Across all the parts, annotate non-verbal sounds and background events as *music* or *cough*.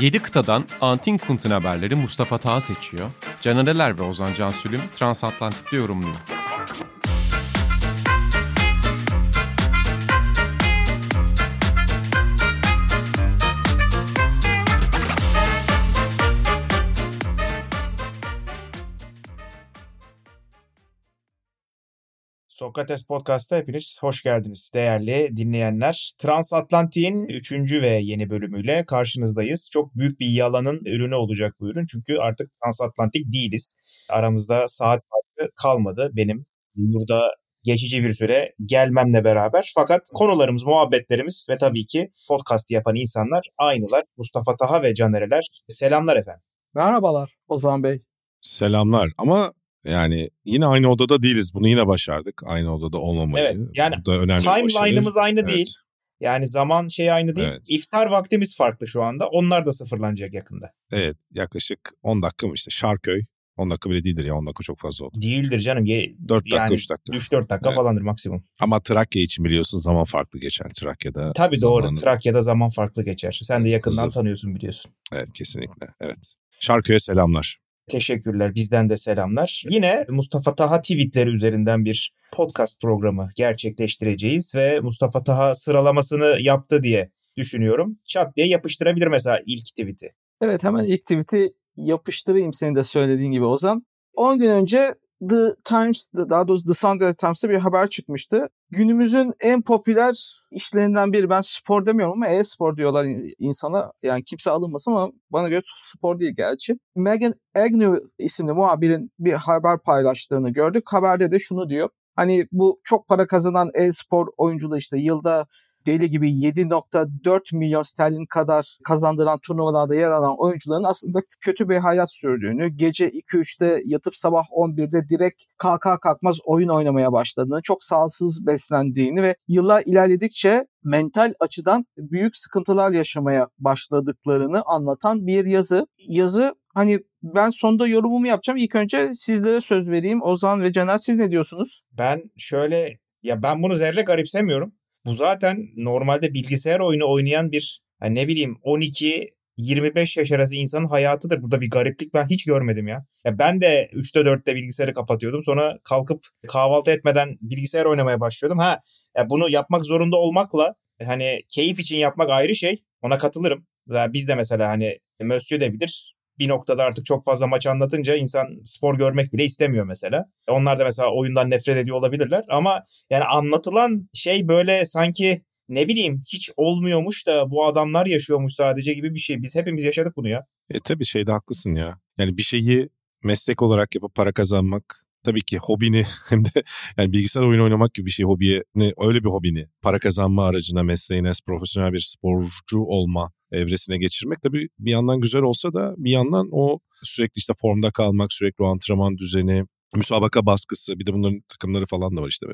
7 kıtadan Antin Kunt'un haberleri Mustafa Taha seçiyor. Canereler ve Ozan Cansülüm Transatlantik'te yorumluyor. Sokrates Podcast'a hepiniz hoş geldiniz değerli dinleyenler. Transatlantik'in 3. ve yeni bölümüyle karşınızdayız. Çok büyük bir yalanın ürünü olacak bu ürün çünkü artık transatlantik değiliz. Aramızda saat farkı kalmadı benim burada geçici bir süre gelmemle beraber. Fakat konularımız, muhabbetlerimiz ve tabii ki podcast yapan insanlar aynılar. Mustafa Taha ve Canereler. Selamlar efendim. Merhabalar Ozan Bey. Selamlar ama yani yine aynı odada değiliz. Bunu yine başardık. Aynı odada olmamayı. Evet. Yani Bu da önemli bir timeline'ımız aynı Evet. değil. Yani zaman şey aynı değil. Evet. İftar vaktimiz farklı şu anda. Onlar da sıfırlanacak yakında. Evet yaklaşık 10 dakika mı işte Şarköy. 10 dakika bile değildir ya 10 dakika çok fazla oldu. Değildir canım. Ye, 4 dakika Yani 3 dakika. 3-4 dakika Evet. falandır maksimum. Ama Trakya için biliyorsun zaman farklı geçer Trakya'da. Tabii doğru. zamanı- Trakya'da zaman farklı geçer. Sen de yakından Hızlı. tanıyorsun biliyorsun. Evet kesinlikle evet. Şarköy'e selamlar. Teşekkürler. Bizden de selamlar. Yine Mustafa Taha tweetleri üzerinden bir podcast programı gerçekleştireceğiz ve Mustafa Taha sıralamasını yaptı diye düşünüyorum. Çat diye yapıştırabilir mesela ilk tweet'i. Evet hemen ilk tweet'i yapıştırayım senin de söylediğin gibi Ozan. 10 gün önce The Times, daha doğrusu The Sunday Times'ta bir haber çıkmıştı. Günümüzün en popüler işlerinden biri. Ben spor demiyorum ama e-spor diyorlar insana. Yani kimse alınmasın ama bana göre spor değil gerçi. Megan Agnew isimli muhabirin bir haber paylaştığını gördük. Haberde de şunu diyor. Hani bu çok para kazanan e-spor oyunculuğu işte yılda deli gibi 7.4 milyon sterlin kadar kazandıran turnuvalarda yer alan oyuncuların aslında kötü bir hayat sürdüğünü, gece 2-3'te yatıp sabah 11'de direkt kalka kalkmaz oyun oynamaya başladığını, çok sağlıksız beslendiğini ve yıllar ilerledikçe mental açıdan büyük sıkıntılar yaşamaya başladıklarını anlatan bir yazı. Yazı hani ben sonda yorumumu yapacağım. İlk önce sizlere söz vereyim. Ozan ve Caner siz ne diyorsunuz? Ben şöyle ya ben bunu zerre garipsemiyorum. Bu zaten normalde bilgisayar oyunu oynayan bir hani ne bileyim 12 25 yaş arası insanın hayatıdır. Burada bir gariplik ben hiç görmedim ya. ya ben de 3'te 4'te bilgisayarı kapatıyordum. Sonra kalkıp kahvaltı etmeden bilgisayar oynamaya başlıyordum. Ha ya bunu yapmak zorunda olmakla hani keyif için yapmak ayrı şey. Ona katılırım. Biz de mesela hani Monsieur de bilir bir noktada artık çok fazla maç anlatınca insan spor görmek bile istemiyor mesela. Onlar da mesela oyundan nefret ediyor olabilirler ama yani anlatılan şey böyle sanki ne bileyim hiç olmuyormuş da bu adamlar yaşıyormuş sadece gibi bir şey. Biz hepimiz yaşadık bunu ya. E tabii şeyde haklısın ya. Yani bir şeyi meslek olarak yapıp para kazanmak tabii ki hobini *laughs* hem de yani bilgisayar oyunu oynamak gibi bir şey hobiye öyle bir hobini para kazanma aracına mesleğine profesyonel bir sporcu olma evresine geçirmek tabii bir yandan güzel olsa da bir yandan o sürekli işte formda kalmak sürekli o antrenman düzeni müsabaka baskısı bir de bunların takımları falan da var işte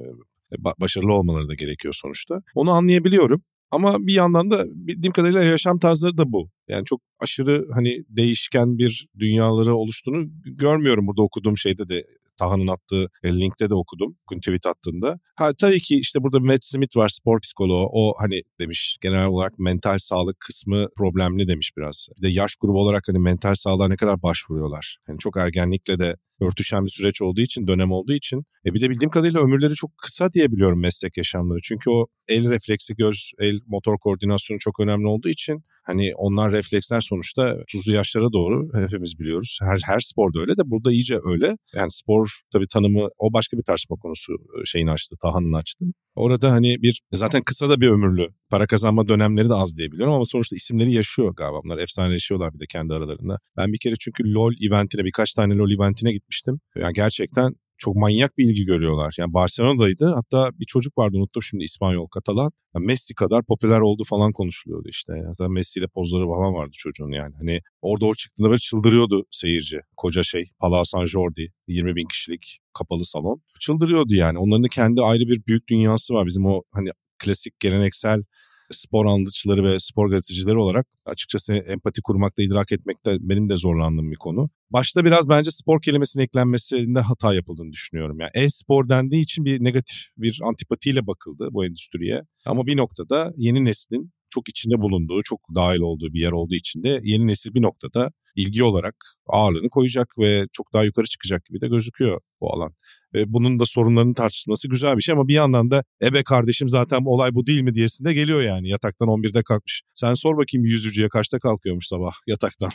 E, ba- başarılı olmaları da gerekiyor sonuçta. Onu anlayabiliyorum. Ama bir yandan da bildiğim kadarıyla yaşam tarzları da bu. Yani çok aşırı hani değişken bir dünyaları oluştuğunu görmüyorum burada okuduğum şeyde de Taha'nın attığı e, linkte de okudum. Gün tweet attığında. Ha tabii ki işte burada Matt Smith var spor psikoloğu. O hani demiş genel olarak mental sağlık kısmı problemli demiş biraz. Bir de yaş grubu olarak hani mental sağlığa ne kadar başvuruyorlar. Yani çok ergenlikle de örtüşen bir süreç olduğu için, dönem olduğu için. E bir de bildiğim kadarıyla ömürleri çok kısa diye biliyorum meslek yaşamları. Çünkü o el refleksi, göz, el motor koordinasyonu çok önemli olduğu için hani onlar refleksler sonuçta 30'lu yaşlara doğru hepimiz biliyoruz. Her her sporda öyle de burada iyice öyle. Yani spor tabii tanımı o başka bir tartışma konusu e, şeyini açtı, Taha'nın açtı. Orada hani bir zaten kısa da bir ömürlü para kazanma dönemleri de az diye biliyorum ama sonuçta isimleri yaşıyor galiba. Bunlar efsaneleşiyorlar bir de kendi aralarında. Ben bir kere çünkü LoL eventine birkaç tane LoL eventine gitmiştim. Yani gerçekten çok manyak bir ilgi görüyorlar. Yani Barcelona'daydı. Hatta bir çocuk vardı unuttum şimdi İspanyol, Katalan. Yani Messi kadar popüler oldu falan konuşuluyordu işte. Hatta Messi ile pozları falan vardı çocuğun yani. Hani orada o çıktığında böyle çıldırıyordu seyirci. Koca şey Palau San Jordi 20 bin kişilik kapalı salon. Çıldırıyordu yani. Onların da kendi ayrı bir büyük dünyası var. Bizim o hani klasik geleneksel spor anlatıcıları ve spor gazetecileri olarak açıkçası empati kurmakta, idrak etmekte benim de zorlandığım bir konu. Başta biraz bence spor kelimesinin eklenmesinde hata yapıldığını düşünüyorum. Yani e-spor dendiği için bir negatif bir antipatiyle bakıldı bu endüstriye. Ama bir noktada yeni neslin çok içinde bulunduğu, çok dahil olduğu bir yer olduğu için de yeni nesil bir noktada ilgi olarak ağırlığını koyacak ve çok daha yukarı çıkacak gibi de gözüküyor bu alan. Ve bunun da sorunlarının tartışılması güzel bir şey ama bir yandan da ebe kardeşim zaten olay bu değil mi diyesinde geliyor yani yataktan 11'de kalkmış. Sen sor bakayım yüzücüye kaçta kalkıyormuş sabah *laughs* yataktan.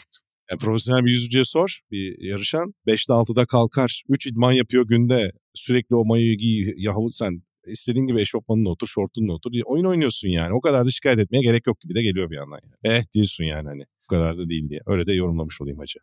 Yani profesyonel bir yüzücüye sor bir yarışan. 5'te 6'da kalkar. 3 idman yapıyor günde. Sürekli o mayayı giy. Yahu sen istediğin gibi eşofmanınla otur, şortunla otur. Oyun oynuyorsun yani. O kadar da şikayet etmeye gerek yok gibi de geliyor bir yandan. Yani. Eh diyorsun yani hani. Bu kadar da değil diye. Öyle de yorumlamış olayım hacı.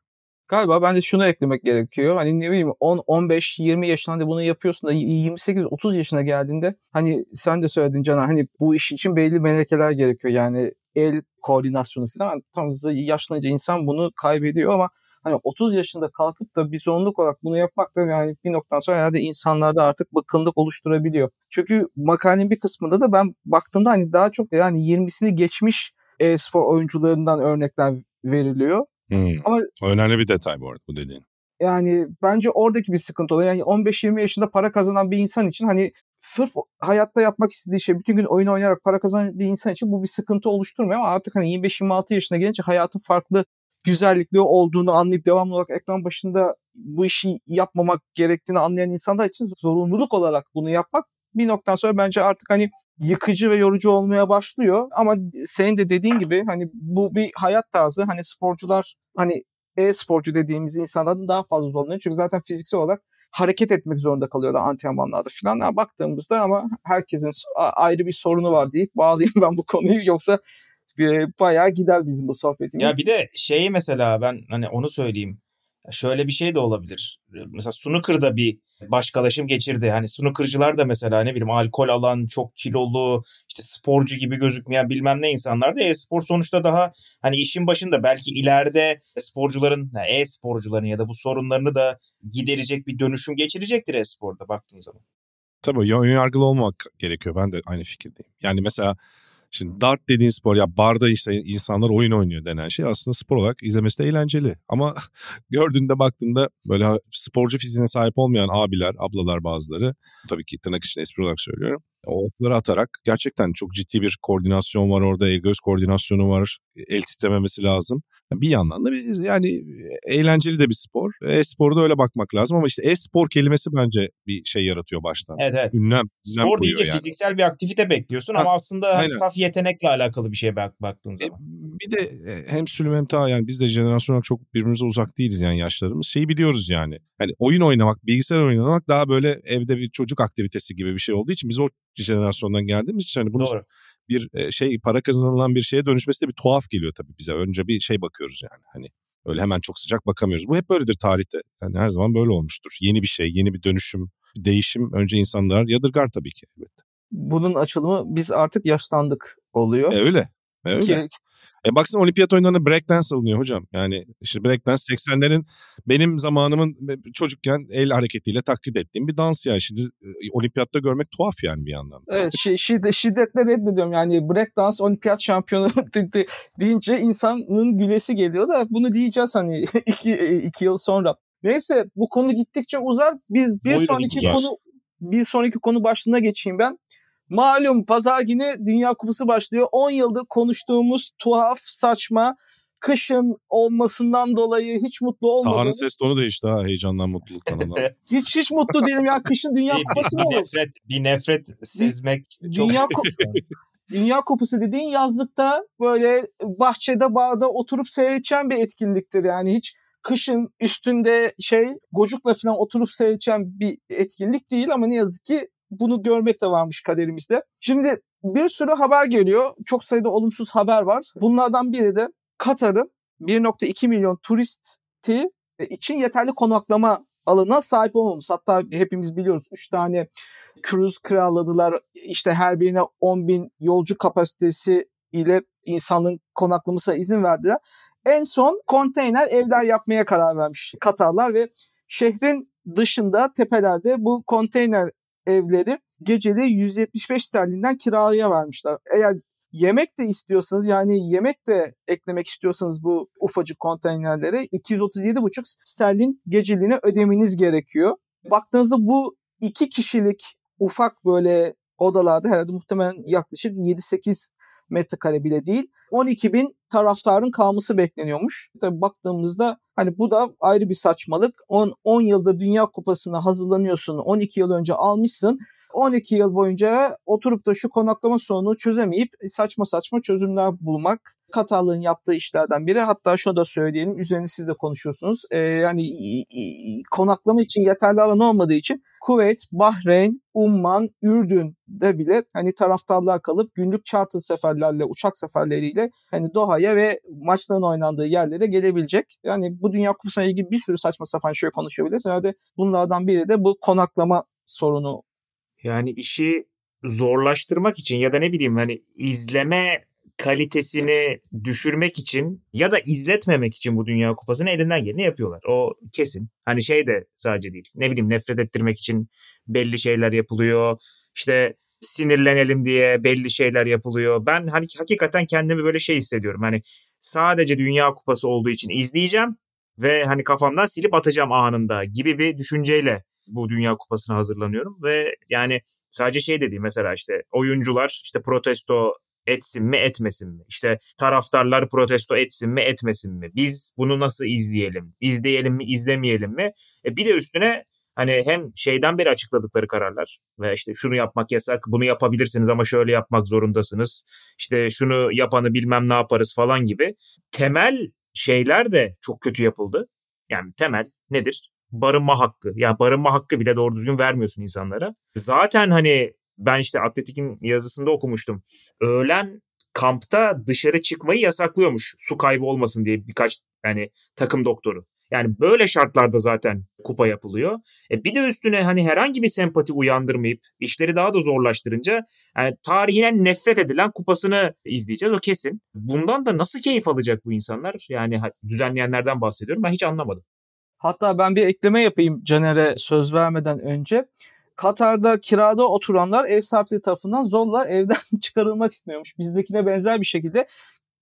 Galiba bence şunu eklemek gerekiyor. Hani ne bileyim 10, 15, 20 yaşında bunu yapıyorsun da 28, 30 yaşına geldiğinde hani sen de söyledin Cana hani bu iş için belli melekeler gerekiyor. Yani el koordinasyonu falan tam yaşlanınca insan bunu kaybediyor ama hani 30 yaşında kalkıp da bir zorunluluk olarak bunu yapmak da yani bir noktadan sonra herhalde insanlarda artık bıkkınlık oluşturabiliyor. Çünkü makalenin bir kısmında da ben baktığımda hani daha çok yani 20'sini geçmiş e-spor oyuncularından örnekler veriliyor. Hmm. Ama önemli bir detay bu arada bu dediğin. Yani bence oradaki bir sıkıntı oluyor. Yani 15-20 yaşında para kazanan bir insan için hani sırf hayatta yapmak istediği şey bütün gün oyun oynayarak para kazanan bir insan için bu bir sıkıntı oluşturmuyor ama artık hani 25-26 yaşına gelince hayatın farklı güzellikli olduğunu anlayıp devamlı olarak ekran başında bu işi yapmamak gerektiğini anlayan insanlar için zorunluluk olarak bunu yapmak bir noktadan sonra bence artık hani yıkıcı ve yorucu olmaya başlıyor. Ama senin de dediğin gibi hani bu bir hayat tarzı. Hani sporcular hani e-sporcu dediğimiz insanlardan daha fazla zorlanıyor. Çünkü zaten fiziksel olarak hareket etmek zorunda kalıyorlar antrenmanlarda falan. Yani baktığımızda ama herkesin ayrı bir sorunu var deyip bağlayayım *laughs* ben bu konuyu. Yoksa bayağı gider bizim bu sohbetimiz. Ya bir de şeyi mesela ben hani onu söyleyeyim. Şöyle bir şey de olabilir. Mesela snooker'da bir başkalaşım geçirdi. Hani snooker'cılar da mesela ne bileyim alkol alan, çok kilolu, işte sporcu gibi gözükmeyen bilmem ne insanlar da e-spor sonuçta daha hani işin başında belki ileride sporcuların, e-sporcuların ya da bu sorunlarını da giderecek bir dönüşüm geçirecektir e-sporda baktığın zaman. Tabii ön yargılı olmak gerekiyor. Ben de aynı fikirdeyim. Yani mesela Şimdi dart dediğin spor ya barda işte insanlar oyun oynuyor denen şey aslında spor olarak izlemesi de eğlenceli. Ama *laughs* gördüğünde baktığında böyle sporcu fiziğine sahip olmayan abiler, ablalar bazıları tabii ki tırnak içinde espri olarak söylüyorum. O okları atarak gerçekten çok ciddi bir koordinasyon var orada. El göz koordinasyonu var. El titrememesi lazım. Bir yandan da bir, yani eğlenceli de bir spor. E-sporu da öyle bakmak lazım ama işte e-spor kelimesi bence bir şey yaratıyor baştan. Evet evet. Ünlem. ünlem spor deyince yani. fiziksel bir aktivite bekliyorsun ha, ama aslında aynen. saf yetenekle alakalı bir şeye bak, baktığın e, zaman. E, bir de hem Sülüm hem ta yani biz de jenerasyon olarak çok birbirimize uzak değiliz yani yaşlarımız. Şeyi biliyoruz yani. Hani oyun oynamak, bilgisayar oynamak daha böyle evde bir çocuk aktivitesi gibi bir şey olduğu için biz o jenerasyondan geldiğimiz için hani bunu Doğru bir şey para kazanılan bir şeye dönüşmesi de bir tuhaf geliyor tabii bize. Önce bir şey bakıyoruz yani hani öyle hemen çok sıcak bakamıyoruz. Bu hep böyledir tarihte. Yani her zaman böyle olmuştur. Yeni bir şey, yeni bir dönüşüm, bir değişim önce insanlar yadırgar tabii ki. Evet. Bunun açılımı biz artık yaşlandık oluyor. E öyle. E öyle. Ki, e baksana olimpiyat oyunlarında breakdance alınıyor hocam. Yani işte breakdance 80'lerin benim zamanımın çocukken el hareketiyle taklit ettiğim bir dans yani. Şimdi e, olimpiyatta görmek tuhaf yani bir yandan. Evet şi şiddet, şiddetle reddediyorum. Yani breakdance olimpiyat şampiyonu *laughs* deyince insanın gülesi geliyor da bunu diyeceğiz hani *laughs* iki, iki yıl sonra. Neyse bu konu gittikçe uzar. Biz bir Buyurun sonraki uzar. konu bir sonraki konu başlığına geçeyim ben. Malum pazar günü Dünya Kupası başlıyor. 10 yıldır konuştuğumuz tuhaf, saçma, kışın olmasından dolayı hiç mutlu olmadım. Taha'nın ses tonu değişti ha heyecandan mutluluktan. *laughs* hiç hiç mutlu değilim ya kışın Dünya Kupası mı olur? Bir nefret, bir nefret sezmek çok... Dünya Kupası *laughs* Dünya Kupası dediğin yazlıkta böyle bahçede bağda oturup seyredeceğin bir etkinliktir yani hiç kışın üstünde şey gocukla falan oturup seyredeceğin bir etkinlik değil ama ne yazık ki bunu görmek de varmış kaderimizde. Şimdi bir sürü haber geliyor. Çok sayıda olumsuz haber var. Bunlardan biri de Katar'ın 1.2 milyon turisti için yeterli konaklama alanına sahip olmamız. Hatta hepimiz biliyoruz 3 tane cruise kiraladılar. İşte her birine 10 bin yolcu kapasitesi ile insanın konaklamasına izin verdiler. En son konteyner evler yapmaya karar vermiş Katarlar ve şehrin dışında tepelerde bu konteyner evleri geceli 175 sterlinden kiraya vermişler. Eğer yemek de istiyorsanız yani yemek de eklemek istiyorsanız bu ufacık konteynerlere 237,5 sterlin geceliğine ödemeniz gerekiyor. Baktığınızda bu iki kişilik ufak böyle odalarda herhalde muhtemelen yaklaşık 7-8 metrekare bile değil. 12 bin taraftarın kalması bekleniyormuş. Tabii baktığımızda hani bu da ayrı bir saçmalık. 10, 10 yıldır Dünya Kupası'na hazırlanıyorsun. 12 yıl önce almışsın. 12 yıl boyunca oturup da şu konaklama sorununu çözemeyip saçma saçma çözümler bulmak Katarlı'nın yaptığı işlerden biri. Hatta şunu da söyleyelim, üzerine siz de konuşuyorsunuz. Ee, yani konaklama için yeterli alan olmadığı için Kuveyt, Bahreyn, Umman, Ürdün'de bile hani taraftarlar kalıp günlük charter seferlerle, uçak seferleriyle hani Doha'ya ve maçların oynandığı yerlere gelebilecek. Yani bu Dünya Kupası'na ilgili bir sürü saçma sapan şey konuşabiliriz. Herhalde bunlardan biri de bu konaklama sorunu yani işi zorlaştırmak için ya da ne bileyim hani izleme kalitesini düşürmek için ya da izletmemek için bu Dünya Kupası'nı elinden geleni yapıyorlar. O kesin. Hani şey de sadece değil. Ne bileyim nefret ettirmek için belli şeyler yapılıyor. İşte sinirlenelim diye belli şeyler yapılıyor. Ben hani hakikaten kendimi böyle şey hissediyorum. Hani sadece Dünya Kupası olduğu için izleyeceğim ve hani kafamdan silip atacağım anında gibi bir düşünceyle bu Dünya Kupası'na hazırlanıyorum ve yani sadece şey dediğim mesela işte oyuncular işte protesto etsin mi etmesin mi? İşte taraftarlar protesto etsin mi etmesin mi? Biz bunu nasıl izleyelim? İzleyelim mi izlemeyelim mi? E bir de üstüne hani hem şeyden beri açıkladıkları kararlar ve işte şunu yapmak yasak, bunu yapabilirsiniz ama şöyle yapmak zorundasınız. İşte şunu yapanı bilmem ne yaparız falan gibi temel şeyler de çok kötü yapıldı. Yani temel nedir? Barınma hakkı. Yani barınma hakkı bile doğru düzgün vermiyorsun insanlara. Zaten hani ben işte Atletik'in yazısında okumuştum. Öğlen kampta dışarı çıkmayı yasaklıyormuş su kaybı olmasın diye birkaç yani takım doktoru. Yani böyle şartlarda zaten kupa yapılıyor. E bir de üstüne hani herhangi bir sempati uyandırmayıp işleri daha da zorlaştırınca yani tarihine nefret edilen kupasını izleyeceğiz o kesin. Bundan da nasıl keyif alacak bu insanlar? Yani düzenleyenlerden bahsediyorum ben hiç anlamadım. Hatta ben bir ekleme yapayım Caner'e söz vermeden önce. Katar'da kirada oturanlar ev sahipleri tarafından zorla *laughs* evden çıkarılmak istiyormuş. Bizdekine benzer bir şekilde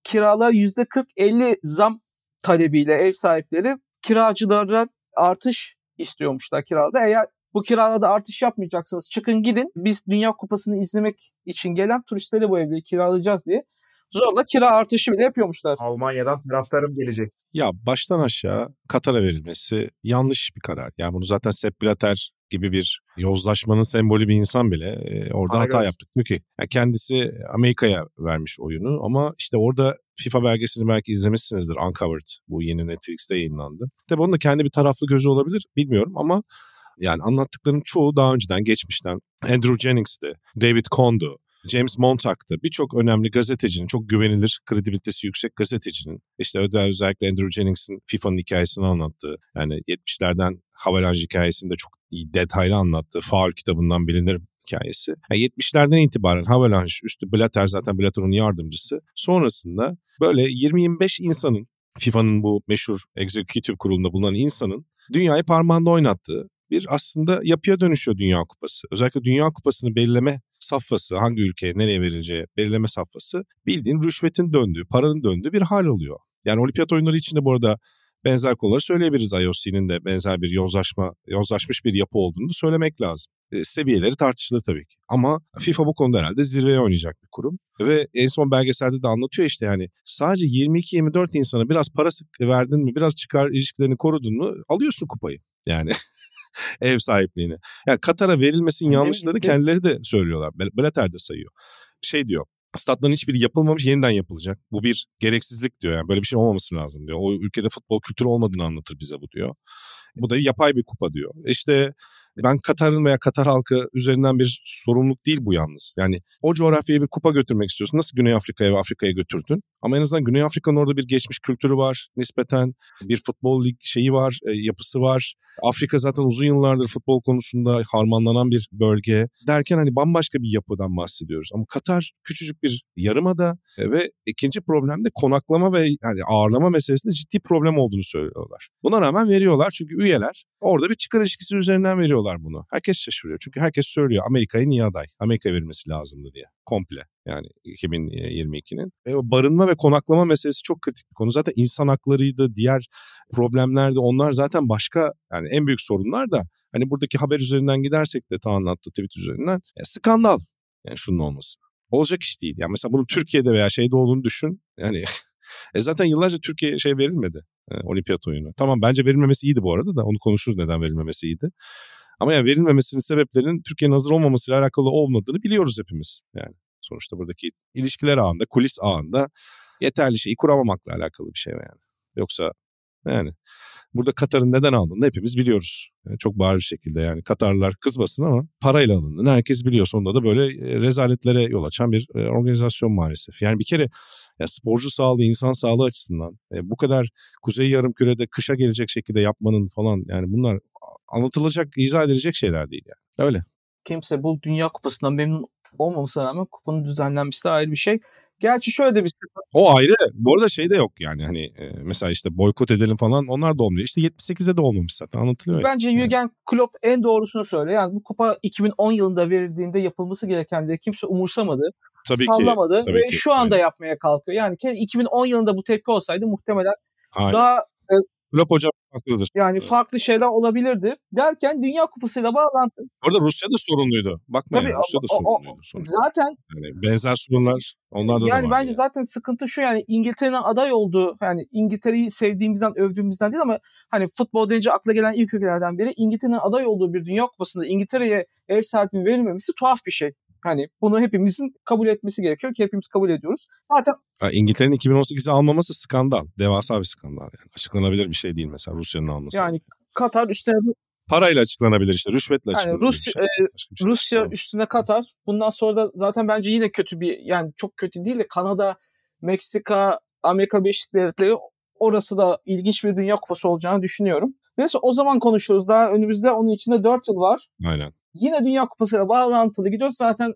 kiralar %40-50 zam talebiyle ev sahipleri kiracılara artış istiyormuşlar kirada. Eğer bu kiralarda artış yapmayacaksınız çıkın gidin biz Dünya Kupası'nı izlemek için gelen turistleri bu evleri kiralayacağız diye zorla kira artışı bile yapıyormuşlar. Almanya'dan taraftarım gelecek. Ya baştan aşağı Katar'a verilmesi yanlış bir karar. Yani bunu zaten Sepp Blatter gibi bir yozlaşmanın sembolü bir insan bile e, orada Hayır hata olsun. yaptık. Çünkü yani kendisi Amerika'ya vermiş oyunu ama işte orada FIFA belgesini belki izlemişsinizdir Uncovered. Bu yeni Netflix'te yayınlandı. Tabii onun da kendi bir taraflı gözü olabilir bilmiyorum ama yani anlattıklarım çoğu daha önceden geçmişten. Andrew Jennings'ti, David Cohn'du, James Montag'tı. Birçok önemli gazetecinin, çok güvenilir, kredibilitesi yüksek gazetecinin, işte özellikle Andrew Jennings'in FIFA'nın hikayesini anlattığı, yani 70'lerden Havelange hikayesini de çok iyi detaylı anlattığı Faul kitabından bilinir hikayesi. Yani 70'lerden itibaren Havelange, üstü Blatter zaten Blatter'ın yardımcısı. Sonrasında böyle 20-25 insanın FIFA'nın bu meşhur executive kurulunda bulunan insanın dünyayı parmağında oynattığı bir aslında yapıya dönüşüyor Dünya Kupası. Özellikle Dünya Kupası'nı belirleme safhası, hangi ülkeye nereye verileceği belirleme safhası bildiğin rüşvetin döndüğü, paranın döndüğü bir hal oluyor. Yani olimpiyat oyunları içinde bu arada benzer konuları söyleyebiliriz. IOC'nin de benzer bir yozlaşma, yozlaşmış bir yapı olduğunu söylemek lazım. E, seviyeleri tartışılır tabii ki. Ama FIFA bu konuda herhalde zirveye oynayacak bir kurum. Ve en son belgeselde de anlatıyor işte yani sadece 22-24 insana biraz para verdin mi, biraz çıkar ilişkilerini korudun mu alıyorsun kupayı. Yani *laughs* *laughs* ev sahipliğini. Yani Katar'a verilmesinin yanlışlarını kendileri de söylüyorlar. Blatter de sayıyor. Şey diyor. Statların hiçbiri yapılmamış yeniden yapılacak. Bu bir gereksizlik diyor yani böyle bir şey olmaması lazım diyor. O ülkede futbol kültürü olmadığını anlatır bize bu diyor. Bu da yapay bir kupa diyor. İşte ben Katar'ın veya Katar halkı üzerinden bir sorumluluk değil bu yalnız. Yani o coğrafyaya bir kupa götürmek istiyorsun. Nasıl Güney Afrika'ya ve Afrika'ya götürdün? Ama en azından Güney Afrika'nın orada bir geçmiş kültürü var nispeten. Bir futbol lig şeyi var, e, yapısı var. Afrika zaten uzun yıllardır futbol konusunda harmanlanan bir bölge. Derken hani bambaşka bir yapıdan bahsediyoruz. Ama Katar küçücük bir yarımada e, ve ikinci problem de konaklama ve yani ağırlama meselesinde ciddi problem olduğunu söylüyorlar. Buna rağmen veriyorlar çünkü üyeler orada bir çıkar ilişkisi üzerinden veriyorlar bunu. Herkes şaşırıyor. Çünkü herkes söylüyor Amerika'ya niye aday? Amerika'ya verilmesi lazımdı diye. Komple yani 2022'nin. E, barınma ve konaklama meselesi çok kritik bir konu. Zaten insan haklarıydı, diğer problemler de onlar zaten başka yani en büyük sorunlar da hani buradaki haber üzerinden gidersek de ta anlattı tweet üzerinden e, skandal yani şunun olması. olacak iş değil. Yani mesela bunun Türkiye'de veya şeyde olduğunu düşün. Yani *laughs* e zaten yıllarca Türkiye şey verilmedi. E, olimpiyat oyunu. Tamam bence verilmemesi iyiydi bu arada da onu konuşuruz neden verilmemesi iyiydi. Ama yani verilmemesinin sebeplerinin Türkiye'nin hazır olmamasıyla alakalı olmadığını biliyoruz hepimiz. Yani sonuçta buradaki ilişkiler ağında, kulis ağında yeterli şeyi kuramamakla alakalı bir şey yani. Yoksa yani burada Katar'ın neden aldığını hepimiz biliyoruz. Yani çok bariz şekilde yani Katarlılar kızmasın ama parayla alındığını herkes biliyor. Sonunda da böyle e, rezaletlere yol açan bir e, organizasyon maalesef. Yani bir kere ya sporcu sağlığı, insan sağlığı açısından e, bu kadar Kuzey Yarımküre'de kışa gelecek şekilde yapmanın falan yani bunlar anlatılacak, izah edilecek şeyler değil yani. Öyle. Kimse bu Dünya Kupası'ndan memnun olmamasına rağmen kupanın düzenlenmesi de ayrı bir şey. Gerçi şöyle de bir O ayrı. Bu arada şey de yok yani hani e, mesela işte boykot edelim falan onlar da olmuyor. İşte 78'de de olmamış zaten anlatılıyor. Bence yani. Jürgen Klopp en doğrusunu söylüyor. Yani bu kupa 2010 yılında verildiğinde yapılması gereken de kimse umursamadı. Tabii sallamadı ki, tabii ve ki. şu anda Aynen. yapmaya kalkıyor. Yani 2010 yılında bu tepki olsaydı muhtemelen Aynen. daha Klopp hocam haklıdır. yani farklı şeyler olabilirdi. Derken Dünya Kupası'yla bağlantı. Orada Rusya da sorunluydu. Bakma Tabii yani Rusya da o- o- sorunluydu. sonuçta. Zaten Yani benzer sorunlar onlarda da yani bence zaten sıkıntı şu yani İngiltere'nin aday olduğu yani İngiltere'yi sevdiğimizden övdüğümüzden değil ama hani futbol deyince akla gelen ilk ülkelerden biri İngiltere'nin aday olduğu bir Dünya Kupası'nda İngiltere'ye ev sahipliği verilmemesi tuhaf bir şey. Hani bunu hepimizin kabul etmesi gerekiyor ki hepimiz kabul ediyoruz. Zaten Ha, İngiltere'nin 2018'i almaması skandal. Devasa bir skandal yani. Açıklanabilir bir şey değil mesela Rusya'nın alması. yani Katar üstüne Parayla açıklanabilir işte. Rüşvetle Yani açıklanabilir Rusya- şey. Bir şey Rusya değil. üstüne Katar. Bundan sonra da zaten bence yine kötü bir yani çok kötü değil de Kanada, Meksika, Amerika Birleşik Devletleri orası da ilginç bir Dünya Kupası olacağını düşünüyorum. Neyse o zaman konuşuruz. Daha önümüzde onun içinde 4 yıl var. Aynen. Yine Dünya Kupası'yla bağlantılı gidiyoruz. Zaten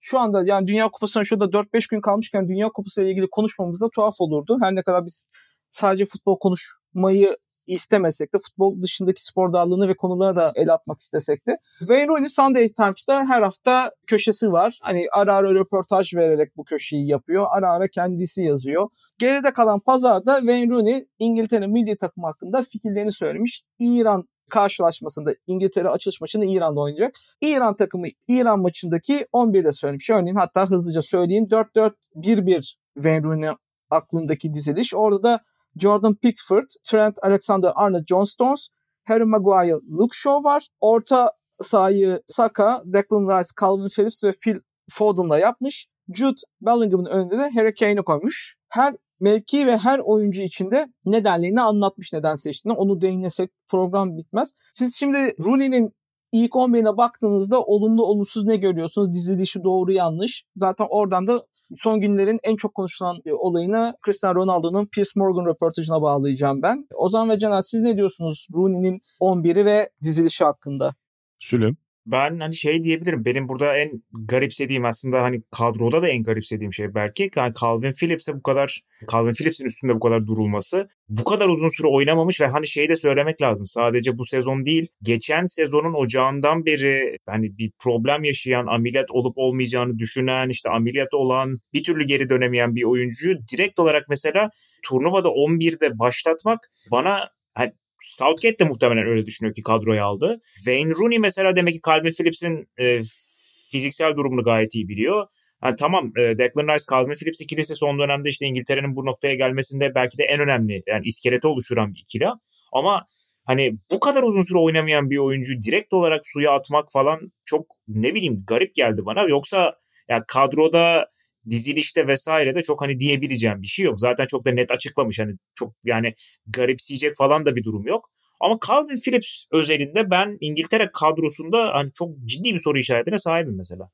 şu anda yani Dünya Kupası'na şurada 4-5 gün kalmışken Dünya Kupası ile ilgili konuşmamız da tuhaf olurdu. Her ne kadar biz sadece futbol konuşmayı istemesek de futbol dışındaki spor dallarını ve konulara da el atmak istesek de. Wayne Rooney Sunday Times'ta her hafta köşesi var. Hani ara ara röportaj vererek bu köşeyi yapıyor. Ara ara kendisi yazıyor. Geride kalan pazarda Wayne Rooney İngiltere milli takımı hakkında fikirlerini söylemiş. İran karşılaşmasında İngiltere açılış maçını İran'da oynayacak. İran takımı İran maçındaki 11'de söylemiş. Örneğin hatta hızlıca söyleyeyim 4-4-1-1 Wayne Rooney aklındaki diziliş. Orada da Jordan Pickford, Trent Alexander-Arnold, John Stones, Harry Maguire, Luke Shaw var. Orta sahayı Saka, Declan Rice, Calvin Phillips ve Phil Foden'la yapmış. Jude Bellingham'ın önünde de Harry Kane'i koymuş. Her mevki ve her oyuncu içinde nedenlerini anlatmış neden seçtiğini. Onu değinesek program bitmez. Siz şimdi Rooney'nin ilk 11'ine baktığınızda olumlu olumsuz ne görüyorsunuz? Dizilişi doğru yanlış. Zaten oradan da son günlerin en çok konuşulan e, olayını Cristiano Ronaldo'nun Piers Morgan röportajına bağlayacağım ben. Ozan ve Caner siz ne diyorsunuz Rooney'nin 11'i ve dizilişi hakkında? Sülüm. Ben hani şey diyebilirim. Benim burada en garipsediğim aslında hani kadroda da en garipsediğim şey belki yani Calvin Phillips'e bu kadar Calvin Phillips'in üstünde bu kadar durulması. Bu kadar uzun süre oynamamış ve hani şeyi de söylemek lazım. Sadece bu sezon değil. Geçen sezonun ocağından beri hani bir problem yaşayan, ameliyat olup olmayacağını düşünen, işte ameliyat olan, bir türlü geri dönemeyen bir oyuncuyu direkt olarak mesela turnuvada 11'de başlatmak bana Southgate de muhtemelen öyle düşünüyor ki kadroya aldı. Wayne Rooney mesela demek ki Calvin Phillips'in e, fiziksel durumunu gayet iyi biliyor. Ha, tamam e, Declan Rice, Calvin Phillips ikilisi son dönemde işte İngiltere'nin bu noktaya gelmesinde belki de en önemli yani iskeleti oluşturan bir ikili. Ama hani bu kadar uzun süre oynamayan bir oyuncu direkt olarak suya atmak falan çok ne bileyim garip geldi bana. Yoksa ya kadroda dizilişte vesaire de çok hani diyebileceğim bir şey yok. Zaten çok da net açıklamış hani çok yani garipseyecek falan da bir durum yok. Ama Calvin Phillips özelinde ben İngiltere kadrosunda hani çok ciddi bir soru işaretine sahibim mesela.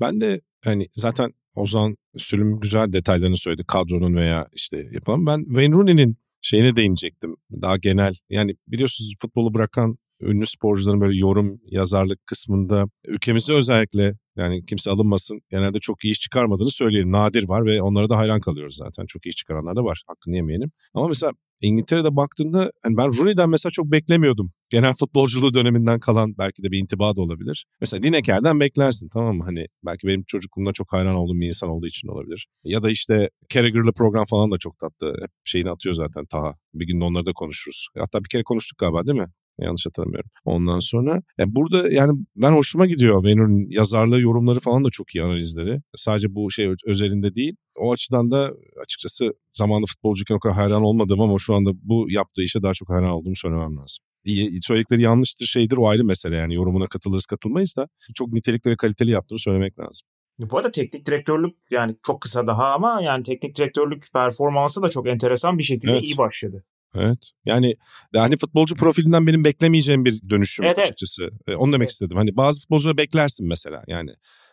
Ben de hani zaten Ozan Sülüm güzel detaylarını söyledi kadronun veya işte yapılan. Ben Wayne Rooney'nin şeyine değinecektim daha genel. Yani biliyorsunuz futbolu bırakan ünlü sporcuların böyle yorum yazarlık kısmında ülkemizde özellikle yani kimse alınmasın genelde çok iyi iş çıkarmadığını söyleyelim. Nadir var ve onlara da hayran kalıyoruz zaten. Çok iyi iş çıkaranlar da var. Hakkını yemeyelim. Ama mesela İngiltere'de baktığında hani ben Rooney'den mesela çok beklemiyordum. Genel futbolculuğu döneminden kalan belki de bir intiba da olabilir. Mesela Lineker'den beklersin tamam mı? Hani belki benim çocukluğumda çok hayran olduğum bir insan olduğu için olabilir. Ya da işte Carragher'lı program falan da çok tatlı. Hep şeyini atıyor zaten Taha. Bir gün onları da konuşuruz. Hatta bir kere konuştuk galiba değil mi? Yanlış hatırlamıyorum. Ondan sonra yani burada yani ben hoşuma gidiyor Wayne'in yazarlığı, yorumları falan da çok iyi analizleri. Sadece bu şey özelinde değil. O açıdan da açıkçası zamanında futbolcuyken o kadar hayran olmadım ama şu anda bu yaptığı işe daha çok hayran olduğumu söylemem lazım. İyi, söyledikleri yanlıştır şeydir o ayrı mesele yani yorumuna katılırız katılmayız da çok nitelikli ve kaliteli yaptığını söylemek lazım. Bu arada teknik direktörlük yani çok kısa daha ama yani teknik direktörlük performansı da çok enteresan bir şekilde evet. iyi başladı. Evet. Yani hani futbolcu profilinden benim beklemeyeceğim bir dönüşüm evet, açıkçası. Evet. Onu demek evet. istedim. Hani bazı futbolcuları beklersin mesela. Yani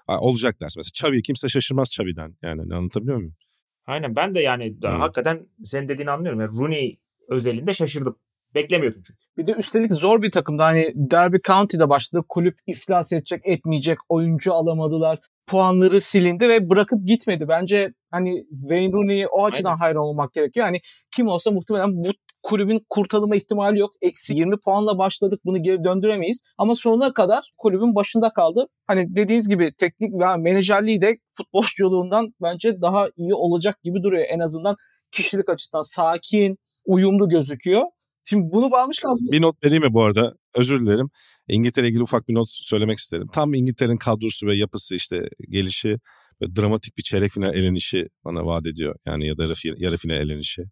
olacak dersin. Mesela Xavi kimse şaşırmaz Xavi'den. Yani anlatabiliyor muyum? Aynen ben de yani hmm. hakikaten senin dediğini anlıyorum. Yani Rooney özelinde şaşırdım. Beklemiyordum çünkü. Bir de üstelik zor bir takımda. Hani Derby County'de başladı. Kulüp iflas edecek, etmeyecek. Oyuncu alamadılar. Puanları silindi ve bırakıp gitmedi. Bence hani Wayne Rooney'e o açıdan Aynen. hayran olmak gerekiyor. Hani kim olsa muhtemelen bu kulübün kurtarılma ihtimali yok. Eksi 20 puanla başladık bunu geri döndüremeyiz. Ama sonuna kadar kulübün başında kaldı. Hani dediğiniz gibi teknik ve menajerliği de futbolculuğundan bence daha iyi olacak gibi duruyor. En azından kişilik açısından sakin, uyumlu gözüküyor. Şimdi bunu bağlamışken aslında... Bir not vereyim mi bu arada? Özür dilerim. İngiltere ilgili ufak bir not söylemek isterim. Tam İngiltere'nin kadrosu ve yapısı işte gelişi dramatik bir çeyrek final elenişi bana vaat ediyor. Yani ya da yarı final elenişi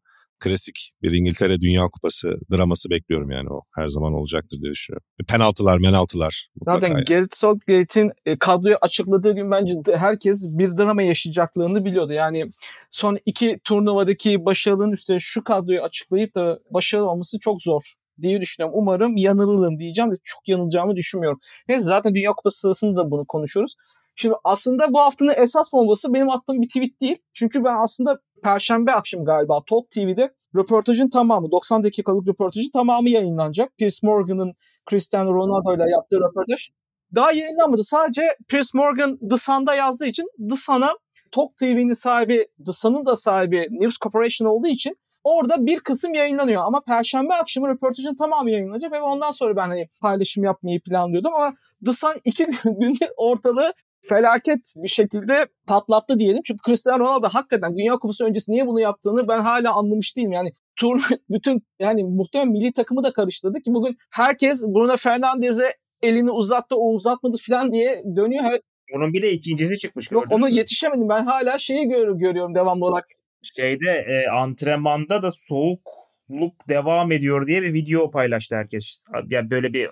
klasik bir İngiltere Dünya Kupası draması bekliyorum yani o her zaman olacaktır diye düşünüyorum. Penaltılar, menaltılar. Zaten yani. Gareth Southgate'in e, kadroyu açıkladığı gün bence herkes bir drama yaşayacaklarını biliyordu. Yani son iki turnuvadaki başarının üstüne şu kadroyu açıklayıp da başarılı olması çok zor diye düşünüyorum. Umarım yanılırım diyeceğim de çok yanılacağımı düşünmüyorum. Neyse zaten Dünya Kupası sırasında da bunu konuşuyoruz. Şimdi aslında bu haftanın esas bombası benim attığım bir tweet değil. Çünkü ben aslında Perşembe akşam galiba Talk TV'de röportajın tamamı 90 dakikalık röportajın tamamı yayınlanacak. Piers Morgan'ın Cristiano Ronaldo ile yaptığı röportaj. Daha yayınlanmadı. Sadece Piers Morgan The Sun'da yazdığı için The Sun'a Talk TV'nin sahibi, The Sun'ın da sahibi News Corporation olduğu için orada bir kısım yayınlanıyor. Ama Perşembe akşamı röportajın tamamı yayınlanacak ve ondan sonra ben hani paylaşım yapmayı planlıyordum ama The Sun iki *laughs* gündür ortalığı felaket bir şekilde patlattı diyelim. Çünkü Cristiano Ronaldo hakikaten Dünya Kupası öncesi niye bunu yaptığını ben hala anlamış değilim. Yani tur *laughs* bütün yani muhtemelen milli takımı da karıştırdı ki bugün herkes Bruno Fernandes'e elini uzattı o uzatmadı falan diye dönüyor. Her... Onun bir de ikincisi çıkmış. Yok onu yetişemedim. Ben hala şeyi gör görüyorum devamlı olarak. Şeyde e, antrenmanda da soğukluk devam ediyor diye bir video paylaştı herkes. Yani böyle bir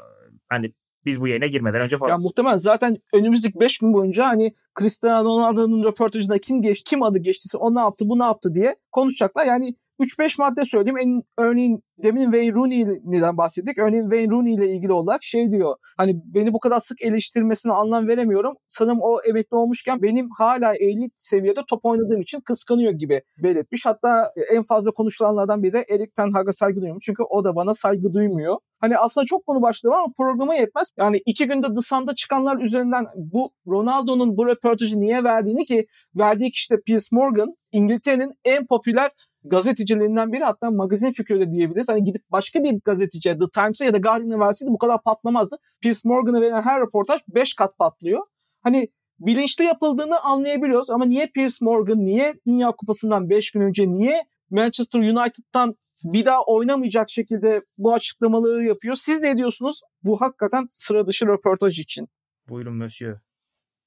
hani biz bu yayına girmeden önce falan. Ya muhtemelen zaten önümüzdeki 5 gün boyunca hani Cristiano Ronaldo'nun röportajında kim geçti, kim adı geçtiyse o ne yaptı, bu ne yaptı diye konuşacaklar. Yani 3-5 madde söyleyeyim. En, örneğin demin Wayne Rooney'den bahsettik. Örneğin Wayne Rooney ile ilgili olarak şey diyor. Hani beni bu kadar sık eleştirmesine anlam veremiyorum. Sanırım o emekli olmuşken benim hala elit seviyede top oynadığım için kıskanıyor gibi belirtmiş. Hatta en fazla konuşulanlardan biri de Erik Ten Hag'a saygı duyuyorum. Çünkü o da bana saygı duymuyor. Hani aslında çok konu başlığı var ama programa yetmez. Yani iki günde The Sun'da çıkanlar üzerinden bu Ronaldo'nun bu röportajı niye verdiğini ki verdiği kişi de Piers Morgan İngiltere'nin en popüler gazetecilerinden biri hatta magazin fikri de diyebiliriz. Hani gidip başka bir gazeteciye The Times'a ya da Guardian'a verseydi bu kadar patlamazdı. Piers Morgan'a verilen her röportaj 5 kat patlıyor. Hani bilinçli yapıldığını anlayabiliyoruz ama niye Piers Morgan, niye Dünya Kupası'ndan 5 gün önce, niye Manchester United'tan bir daha oynamayacak şekilde bu açıklamaları yapıyor. Siz ne diyorsunuz bu hakikaten sıra dışı röportaj için? Buyurun Monsieur.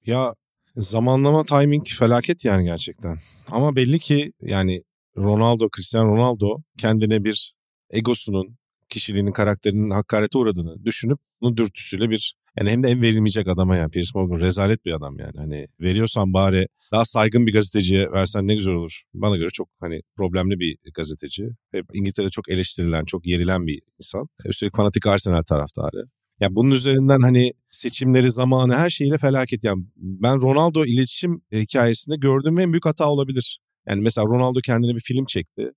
Ya zamanlama timing felaket yani gerçekten. Ama belli ki yani Ronaldo, Cristiano Ronaldo kendine bir egosunun, kişiliğinin, karakterinin hakarete uğradığını düşünüp bunun dürtüsüyle bir yani hem de en verilmeyecek adama yani Piers Morgan rezalet bir adam yani. Hani veriyorsan bari daha saygın bir gazeteciye versen ne güzel olur. Bana göre çok hani problemli bir gazeteci. Hep İngiltere'de çok eleştirilen, çok yerilen bir insan. Üstelik fanatik Arsenal taraftarı. Ya bunun üzerinden hani seçimleri, zamanı her şeyiyle felaket. Yani ben Ronaldo iletişim hikayesinde gördüğüm en büyük hata olabilir. Yani mesela Ronaldo kendine bir film çekti.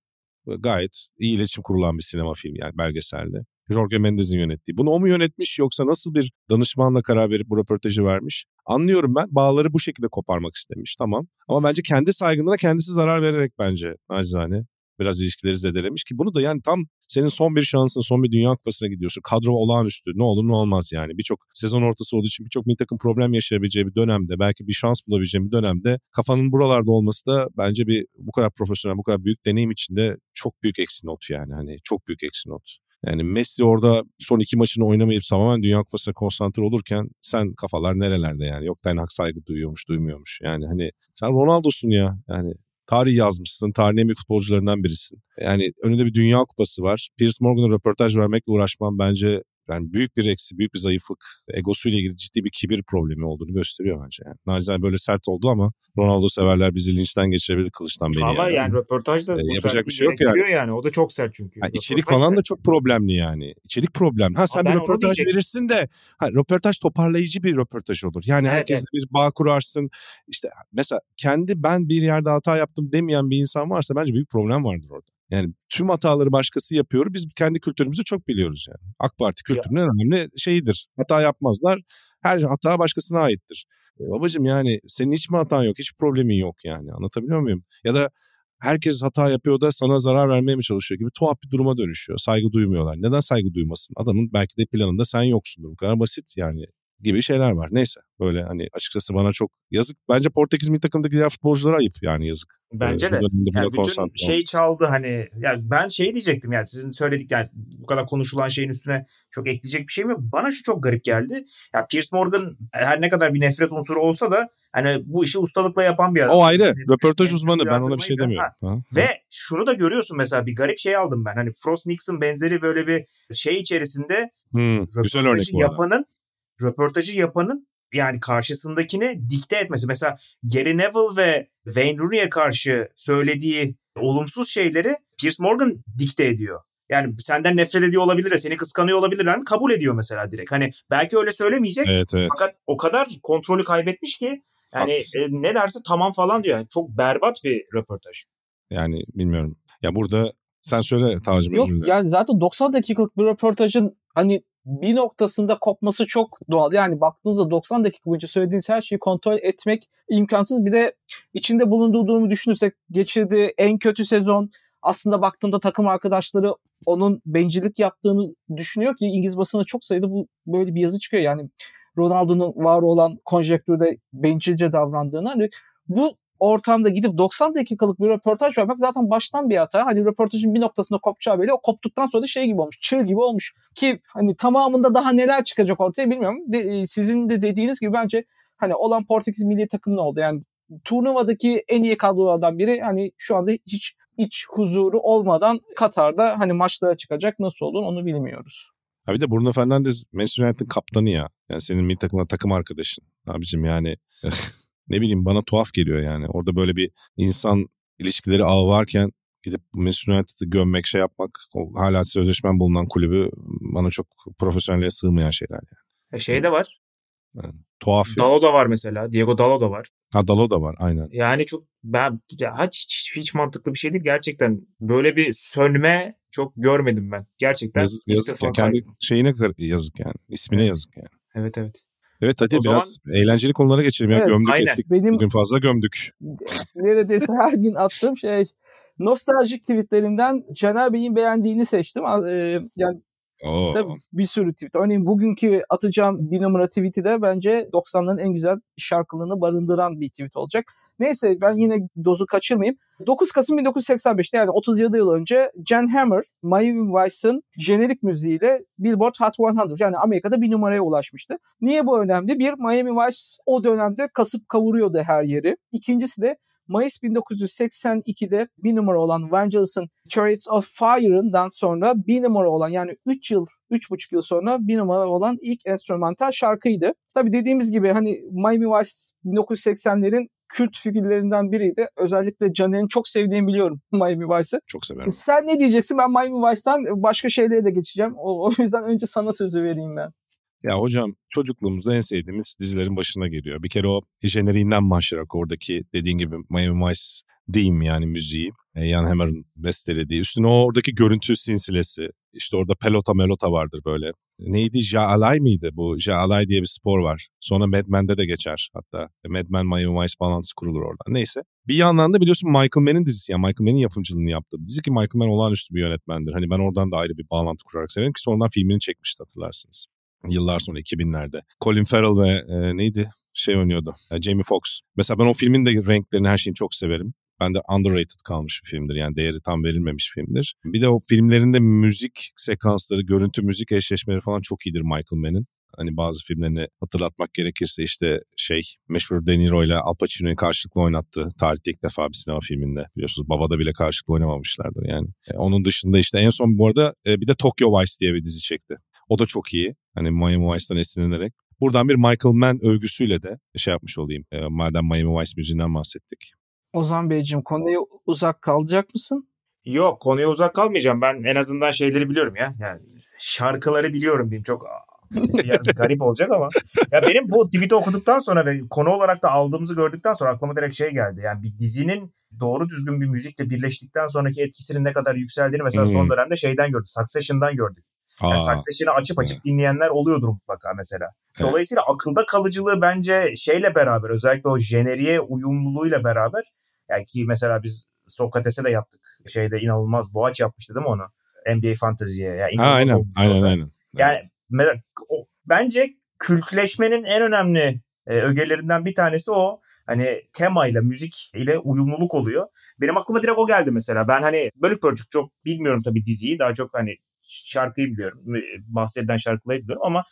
Gayet iyi iletişim kurulan bir sinema filmi yani belgeselde. Jorge Mendes'in yönettiği. Bunu o mu yönetmiş yoksa nasıl bir danışmanla karar verip bu röportajı vermiş? Anlıyorum ben. Bağları bu şekilde koparmak istemiş. Tamam. Ama bence kendi saygınlığına kendisi zarar vererek bence nacizane biraz ilişkileri zedelemiş ki bunu da yani tam senin son bir şansın, son bir Dünya Kupası'na gidiyorsun. Kadro olağanüstü. Ne olur ne olmaz yani. Birçok sezon ortası olduğu için birçok milli takım problem yaşayabileceği bir dönemde, belki bir şans bulabileceği bir dönemde kafanın buralarda olması da bence bir bu kadar profesyonel, bu kadar büyük deneyim içinde çok büyük eksi not yani. Hani çok büyük eksi not. Yani Messi orada son iki maçını oynamayıp tamamen Dünya Kupası'na konsantre olurken sen kafalar nerelerde yani? Yok Ten Hag saygı duyuyormuş, duymuyormuş. Yani hani sen Ronaldo'sun ya. Yani tarih yazmışsın. Tarihin en futbolcularından birisin. Yani önünde bir Dünya Kupası var. Piers Morgan'a röportaj vermekle uğraşmam bence yani büyük bir eksi, büyük bir zayıflık, egosuyla ilgili ciddi bir kibir problemi olduğunu gösteriyor bence. Yani. Nacizane böyle sert oldu ama Ronaldo severler bizi linçten geçirebilir kılıçtan beni. Ama yani, yani röportajda e, yapacak bir şey yok yani. yani. O da çok sert çünkü. Yani içerik falan da çok problemli yani. İçerik problem. Ha sen bir röportaj verirsin de ha, röportaj toparlayıcı bir röportaj olur. Yani evet, herkesle evet. bir bağ kurarsın. İşte mesela kendi ben bir yerde hata yaptım demeyen bir insan varsa bence büyük problem vardır orada. Yani tüm hataları başkası yapıyor. Biz kendi kültürümüzü çok biliyoruz yani. AK Parti kültürünün en önemli şeyidir. Hata yapmazlar. Her hata başkasına aittir. E babacım yani senin hiç mi hatan yok? Hiç problemin yok yani. Anlatabiliyor muyum? Ya da herkes hata yapıyor da sana zarar vermeye mi çalışıyor gibi tuhaf bir duruma dönüşüyor. Saygı duymuyorlar. Neden saygı duymasın? Adamın belki de planında sen yoksundur. Bu kadar basit yani gibi şeyler var. Neyse böyle hani açıkçası bana çok yazık. Bence Portekiz milli takımdaki diğer futbolculara ayıp yani yazık. Bence ee, de. Yani bütün şey çaldı hani yani ben şey diyecektim yani sizin söyledik yani bu kadar konuşulan şeyin üstüne çok ekleyecek bir şey mi? Bana şu çok garip geldi. Ya yani Piers Morgan her ne kadar bir nefret unsuru olsa da hani bu işi ustalıkla yapan bir adam. O ayrı. Yani, Röportaj uzmanı. Ben ona bir şey demiyorum. Ha. Ha. Ve şunu da görüyorsun mesela bir garip şey aldım ben. Hani Frost Nixon benzeri böyle bir şey içerisinde hmm, güzel örnek yapanın röportajı yapanın yani karşısındakine dikte etmesi. Mesela Gary Neville ve Wayne Rooney'e karşı söylediği olumsuz şeyleri Piers Morgan dikte ediyor. Yani senden nefret ediyor olabilir de seni kıskanıyor olabilirler mi? Kabul ediyor mesela direkt. Hani belki öyle söylemeyecek. Evet, evet. Fakat o kadar kontrolü kaybetmiş ki yani e, ne derse tamam falan diyor. Yani çok berbat bir röportaj. Yani bilmiyorum. Ya burada sen söyle Tacım Yok yani zaten 90 dakikalık bir röportajın hani bir noktasında kopması çok doğal. Yani baktığınızda 90 dakika boyunca söylediğiniz her şeyi kontrol etmek imkansız. Bir de içinde bulunduğu durumu düşünürsek geçirdiği en kötü sezon aslında baktığında takım arkadaşları onun bencillik yaptığını düşünüyor ki İngiliz basına çok sayıda bu böyle bir yazı çıkıyor. Yani Ronaldo'nun var olan konjektürde bencilce davrandığını. Hani bu ortamda gidip 90 dakikalık bir röportaj vermek zaten baştan bir hata. Hani röportajın bir noktasında kopacağı belli. O koptuktan sonra da şey gibi olmuş. Çığ gibi olmuş. Ki hani tamamında daha neler çıkacak ortaya bilmiyorum. De, e, sizin de dediğiniz gibi bence hani olan Portekiz milli takımı oldu. Yani turnuvadaki en iyi kadrolardan biri hani şu anda hiç hiç huzuru olmadan Katar'da hani maçlara çıkacak nasıl olur onu bilmiyoruz. Ha bir de Bruno Fernandes Manchester United'ın kaptanı ya. Yani senin milli takımla takım arkadaşın. Abicim yani ne bileyim bana tuhaf geliyor yani. Orada böyle bir insan ilişkileri ağı varken gidip Manchester United'ı gömmek, şey yapmak, hala sözleşmen bulunan kulübü bana çok profesyonelliğe sığmayan şeyler yani. E şey de var. Yani, tuhaf. Dalo da var mesela. Diego Dalo da var. Ha Dalo da var aynen. Yani çok ben ya, hiç, hiç, hiç mantıklı bir şey değil gerçekten. Böyle bir sönme çok görmedim ben. Gerçekten. Yazık, yazık ya, kendi şeyine yazık yani. İsmine evet. yazık yani. Evet evet. Evet hadi o biraz zaman... eğlenceli konulara geçelim ya. Evet, gömdük aynen. ettik. Benim Bugün fazla gömdük. *laughs* Neredeyse her gün attığım şey nostaljik tweetlerimden Caner Bey'in beğendiğini seçtim. Ee, yani Oo. Tabii bir sürü tweet. Örneğin bugünkü atacağım bir numara tweet'i de bence 90'ların en güzel şarkılığını barındıran bir tweet olacak. Neyse ben yine dozu kaçırmayayım. 9 Kasım 1985'te yani 37 yıl önce Jan Hammer, Miami Vice'ın jenerik müziğiyle Billboard Hot 100 yani Amerika'da bir numaraya ulaşmıştı. Niye bu önemli? Bir, Miami Vice o dönemde kasıp kavuruyordu her yeri. İkincisi de Mayıs 1982'de bir numara olan Vangelis'ın Chariots of Fire'ından sonra bir numara olan yani 3 yıl, 3,5 yıl sonra bir numara olan ilk enstrümantal şarkıydı. Tabii dediğimiz gibi hani Miami Vice 1980'lerin kült figürlerinden biriydi. Özellikle Caner'in çok sevdiğini biliyorum *laughs* Miami Vice'ı. Çok severim. Sen ne diyeceksin? Ben Miami Vice'dan başka şeylere de geçeceğim. O, o yüzden önce sana sözü vereyim ben. Ya hocam çocukluğumuzda en sevdiğimiz dizilerin başına geliyor. Bir kere o jeneriğinden başlayarak oradaki dediğin gibi Miami Vice Theme yani müziği. Ian e, Hammer'ın bestelediği. Üstüne oradaki görüntü sinsilesi. İşte orada pelota melota vardır böyle. Neydi? Jaalay mıydı bu? Jaalay diye bir spor var. Sonra Mad Men'de de geçer hatta. Mad Men Miami Vice bağlantısı kurulur orada. Neyse. Bir yandan da biliyorsun Michael Mann'in dizisi. Yani Michael Mann'in yapımcılığını yaptı. Dizi ki Michael Mann olağanüstü bir yönetmendir. Hani ben oradan da ayrı bir bağlantı kurarak severim ki sonradan filmini çekmişti hatırlarsınız. Yıllar sonra 2000'lerde. Colin Farrell ve e, neydi? Şey oynuyordu. E, Jamie Foxx. Mesela ben o filmin de renklerini her şeyini çok severim. Bende underrated kalmış bir filmdir. Yani değeri tam verilmemiş filmdir. Bir de o filmlerinde müzik sekansları, görüntü müzik eşleşmeleri falan çok iyidir Michael Mann'in. Hani bazı filmlerini hatırlatmak gerekirse işte şey meşhur De Niro ile Al Pacino'yu karşılıklı oynattı. Tarihte ilk defa bir sinema filminde. Biliyorsunuz Baba'da bile karşılıklı oynamamışlardır yani. E, onun dışında işte en son bu arada e, bir de Tokyo Vice diye bir dizi çekti. O da çok iyi. Hani Miami Vice'dan esinlenerek. Buradan bir Michael Mann övgüsüyle de şey yapmış olayım. E, madem Miami Vice müziğinden bahsettik. Ozan Beyciğim konuya uzak kalacak mısın? Yok konuya uzak kalmayacağım. Ben en azından şeyleri biliyorum ya. Yani şarkıları biliyorum diyeyim. Çok *laughs* biraz garip olacak ama. Ya benim bu tweet'i okuduktan sonra ve konu olarak da aldığımızı gördükten sonra aklıma direkt şey geldi. Yani bir dizinin doğru düzgün bir müzikle birleştikten sonraki etkisinin ne kadar yükseldiğini mesela Hmm. son dönemde şeyden gördük. Succession'dan gördük. Yani Aa, Succession'ı açıp açıp dinleyenler oluyordur mutlaka mesela. Evet. Dolayısıyla akılda kalıcılığı bence şeyle beraber özellikle o jeneriğe uyumluluğuyla beraber yani ki mesela biz Sokrates'e de yaptık. Şeyde inanılmaz boğaç yapmıştı değil mi onu? NBA Fantasy'ye. Yani ha, aynen, aynen, aynen. Yani me- o- bence kültleşmenin en önemli e, ögelerinden bir tanesi o. Hani temayla, müzik ile uyumluluk oluyor. Benim aklıma direkt o geldi mesela. Ben hani Bölük Pörçük çok bilmiyorum tabii diziyi. Daha çok hani şarkıyı biliyorum. e, Bahsedilen şarkıları biliyorum ama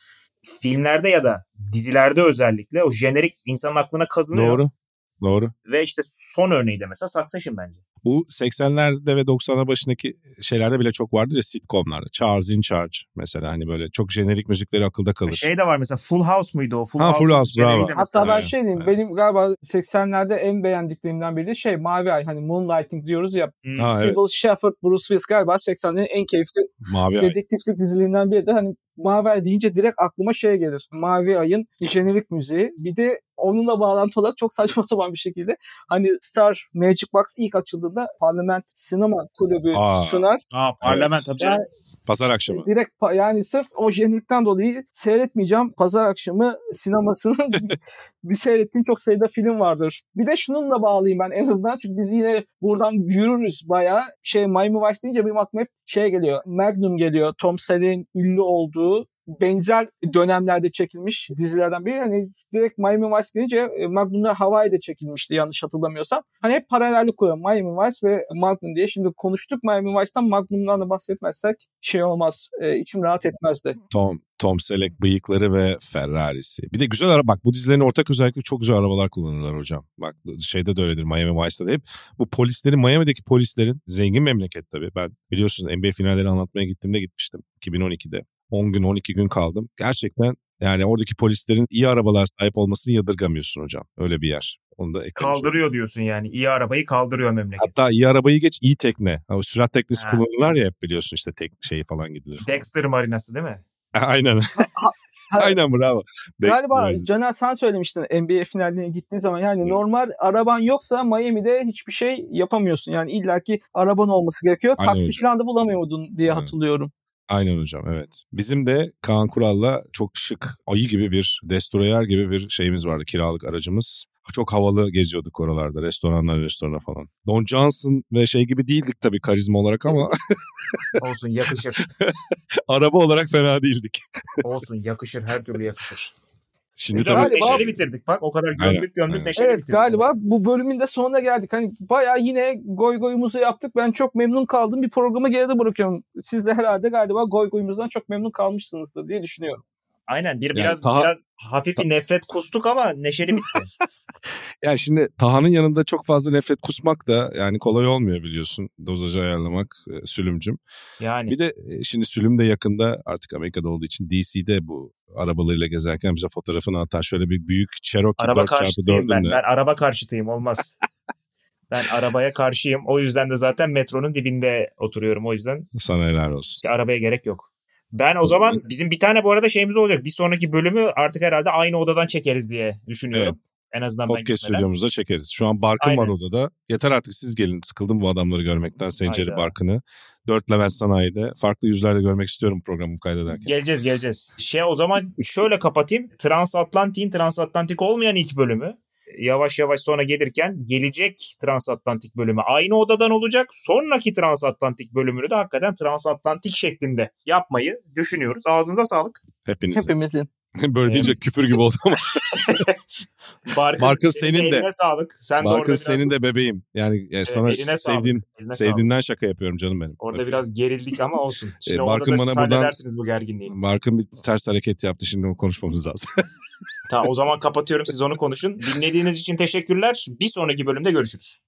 filmlerde ya da dizilerde özellikle o jenerik insanın aklına kazınıyor. Doğru. Doğru. Ve işte son örneği de mesela Succession bence. Bu 80'lerde ve 90'lar başındaki şeylerde bile çok vardır ya sitcomlarda. Charles in Charge mesela hani böyle çok jenerik müzikleri akılda kalır. Şey de var mesela Full House muydu o? Full Ha, Full House, bravo. Hatta ben şey diyeyim Evet. benim galiba 80'lerde en beğendiklerimden biri de şey Mavi Ay hani Moonlighting diyoruz ya. Hmm. Ha, evet. Sybil Shepherd, Bruce Willis galiba 80'lerin en keyifli Mavi Ay. dedektiflik dizilerinden biri de hani Mavi Ay deyince direkt aklıma şey gelir. Mavi Ay'ın jenerik müziği. Bir de onunla bağlantılı olarak çok saçma *laughs* sapan bir şekilde hani Star Magic Box ilk açıldığında Parlament Sinema Kulübü Aa. sunar. Aa, parlament Evet. Yani Pazar akşamı. direkt pa- yani sırf o jenerikten dolayı seyretmeyeceğim. Pazar akşamı sinemasının *laughs* bir seyrettiğim çok sayıda film vardır. Bir de şununla bağlayayım ben en azından çünkü biz yine buradan yürürüz bayağı. Şey Miami Vice deyince benim aklıma hep şey geliyor. Magnum geliyor. Tom Selleck'in ünlü olduğu benzer dönemlerde çekilmiş dizilerden biri. Hani direkt Miami Vice gelince e, Magnum'lar Hawaii'de çekilmişti yanlış hatırlamıyorsam. Hani hep paralellik kuruyor Miami Vice ve Magnum diye. Şimdi konuştuk Miami Vice'dan Magnum'dan da bahsetmezsek şey olmaz. E, içim rahat etmezdi. Tom, Tom Selleck bıyıkları ve Ferrari'si. Bir de güzel araba. Bak bu dizilerin ortak özellikle çok güzel arabalar kullanırlar hocam. Bak şeyde de öyledir Miami Vice'da da hep. Bu polislerin, Miami'deki polislerin zengin memleket tabii. Ben biliyorsunuz NBA finalleri anlatmaya gittiğimde gitmiştim 2012'de. 10 gün 12 gün kaldım. Gerçekten yani oradaki polislerin iyi arabalar sahip olmasını yadırgamıyorsun hocam. Öyle bir yer. Onu da. Kaldırıyor diyorsun yani. İyi arabayı kaldırıyor memleket. Hatta iyi arabayı geç iyi tekne. Ha, o sürat teknesi Ha. kullanırlar ya hep biliyorsun işte tek şeyi falan gidilir. falan. Dexter marinası değil mi? *laughs* Aynen. Aynen bravo. Dexter Galiba. Caner sen söylemiştin NBA finallerine gittiğin zaman yani Hı. normal araban yoksa Miami'de hiçbir şey yapamıyorsun. Yani illaki araban olması gerekiyor. Aynen Taksi öyle. falan da bulamıyordun diye Evet. hatırlıyorum. Aynen hocam evet. Bizim de Kaan Kural'la çok şık ayı gibi bir destroyer gibi bir şeyimiz vardı kiralık aracımız. Çok havalı geziyorduk oralarda restoranlar restorana falan. Don Johnson ve şey gibi değildik tabii karizma olarak ama *laughs* Olsun yakışır. *laughs* araba olarak fena değildik. Olsun yakışır. Her türlü yakışır. Şimdi Güzel tabii Galiba- neşeli bitirdik. Bak o kadar gömdük gömdük neşeli Evet bitirdik. galiba bu bölümün de sonuna geldik. Hani bayağı yine goy goyumuzu yaptık. Ben çok memnun kaldım. Bir programı geride bırakıyorum. Siz de herhalde galiba goy goyumuzdan çok memnun kalmışsınızdır diye düşünüyorum. Aynen bir biraz Taha- biraz hafif bir nefret kustuk ama neşeli bitti. *laughs* yani şimdi Taha'nın yanında çok fazla nefret kusmak da yani kolay olmuyor biliyorsun dozajı ayarlamak e, sülümcüm. Yani Bir de e, şimdi Sülüm de yakında artık Amerika'da olduğu için DC'de bu arabalarıyla gezerken bize fotoğrafını atar. Şöyle bir büyük Cherokee araba 4x4'ün karşıtıyım ben. de. Ben araba karşıtıyım olmaz. *laughs* ben arabaya karşıyım. O yüzden de zaten metronun dibinde oturuyorum. O yüzden Sana helal olsun. arabaya gerek yok. Ben o zaman bizim bir tane bu arada şeyimiz olacak. Bir sonraki bölümü artık herhalde aynı odadan çekeriz diye düşünüyorum. En azından ben Podcast gitmeden. stüdyomuzda çekeriz. Şu an Barkın var Aynen. odada. Yeter artık siz gelin. Sıkıldım bu adamları görmekten. Senceri. Barkın'ı. Dört Levent Sanayi'de. Farklı yüzlerde görmek istiyorum programı kaydederken. Geleceğiz geleceğiz. Şey o zaman şöyle kapatayım. Transatlantik'in transatlantik olmayan ilk bölümü. Yavaş yavaş sonra gelirken gelecek transatlantik bölümü aynı odadan olacak. Sonraki transatlantik bölümünü de hakikaten transatlantik şeklinde yapmayı düşünüyoruz. Ağzınıza sağlık. Hepinizin. Hepimizin. *laughs* Böyle deyince küfür gibi oldu ama. *laughs* Barkın, Marcus senin de. Eline sağlık. Sen de orada Marcus biraz, senin de bebeğim. Yani e, sana eline sevdiğin, eline sağlık. sevdiğinden şaka yapıyorum canım benim. Orada Öpüyorum. biraz gerildik ama olsun. *laughs* Şimdi Ee, orada Barkın da bana buradan- bu gerginliği. Mark'ın bir ters hareket yaptı. Şimdi onu konuşmamız lazım. Tamam o zaman kapatıyorum siz onu konuşun. Dinlediğiniz için teşekkürler. Bir sonraki bölümde görüşürüz.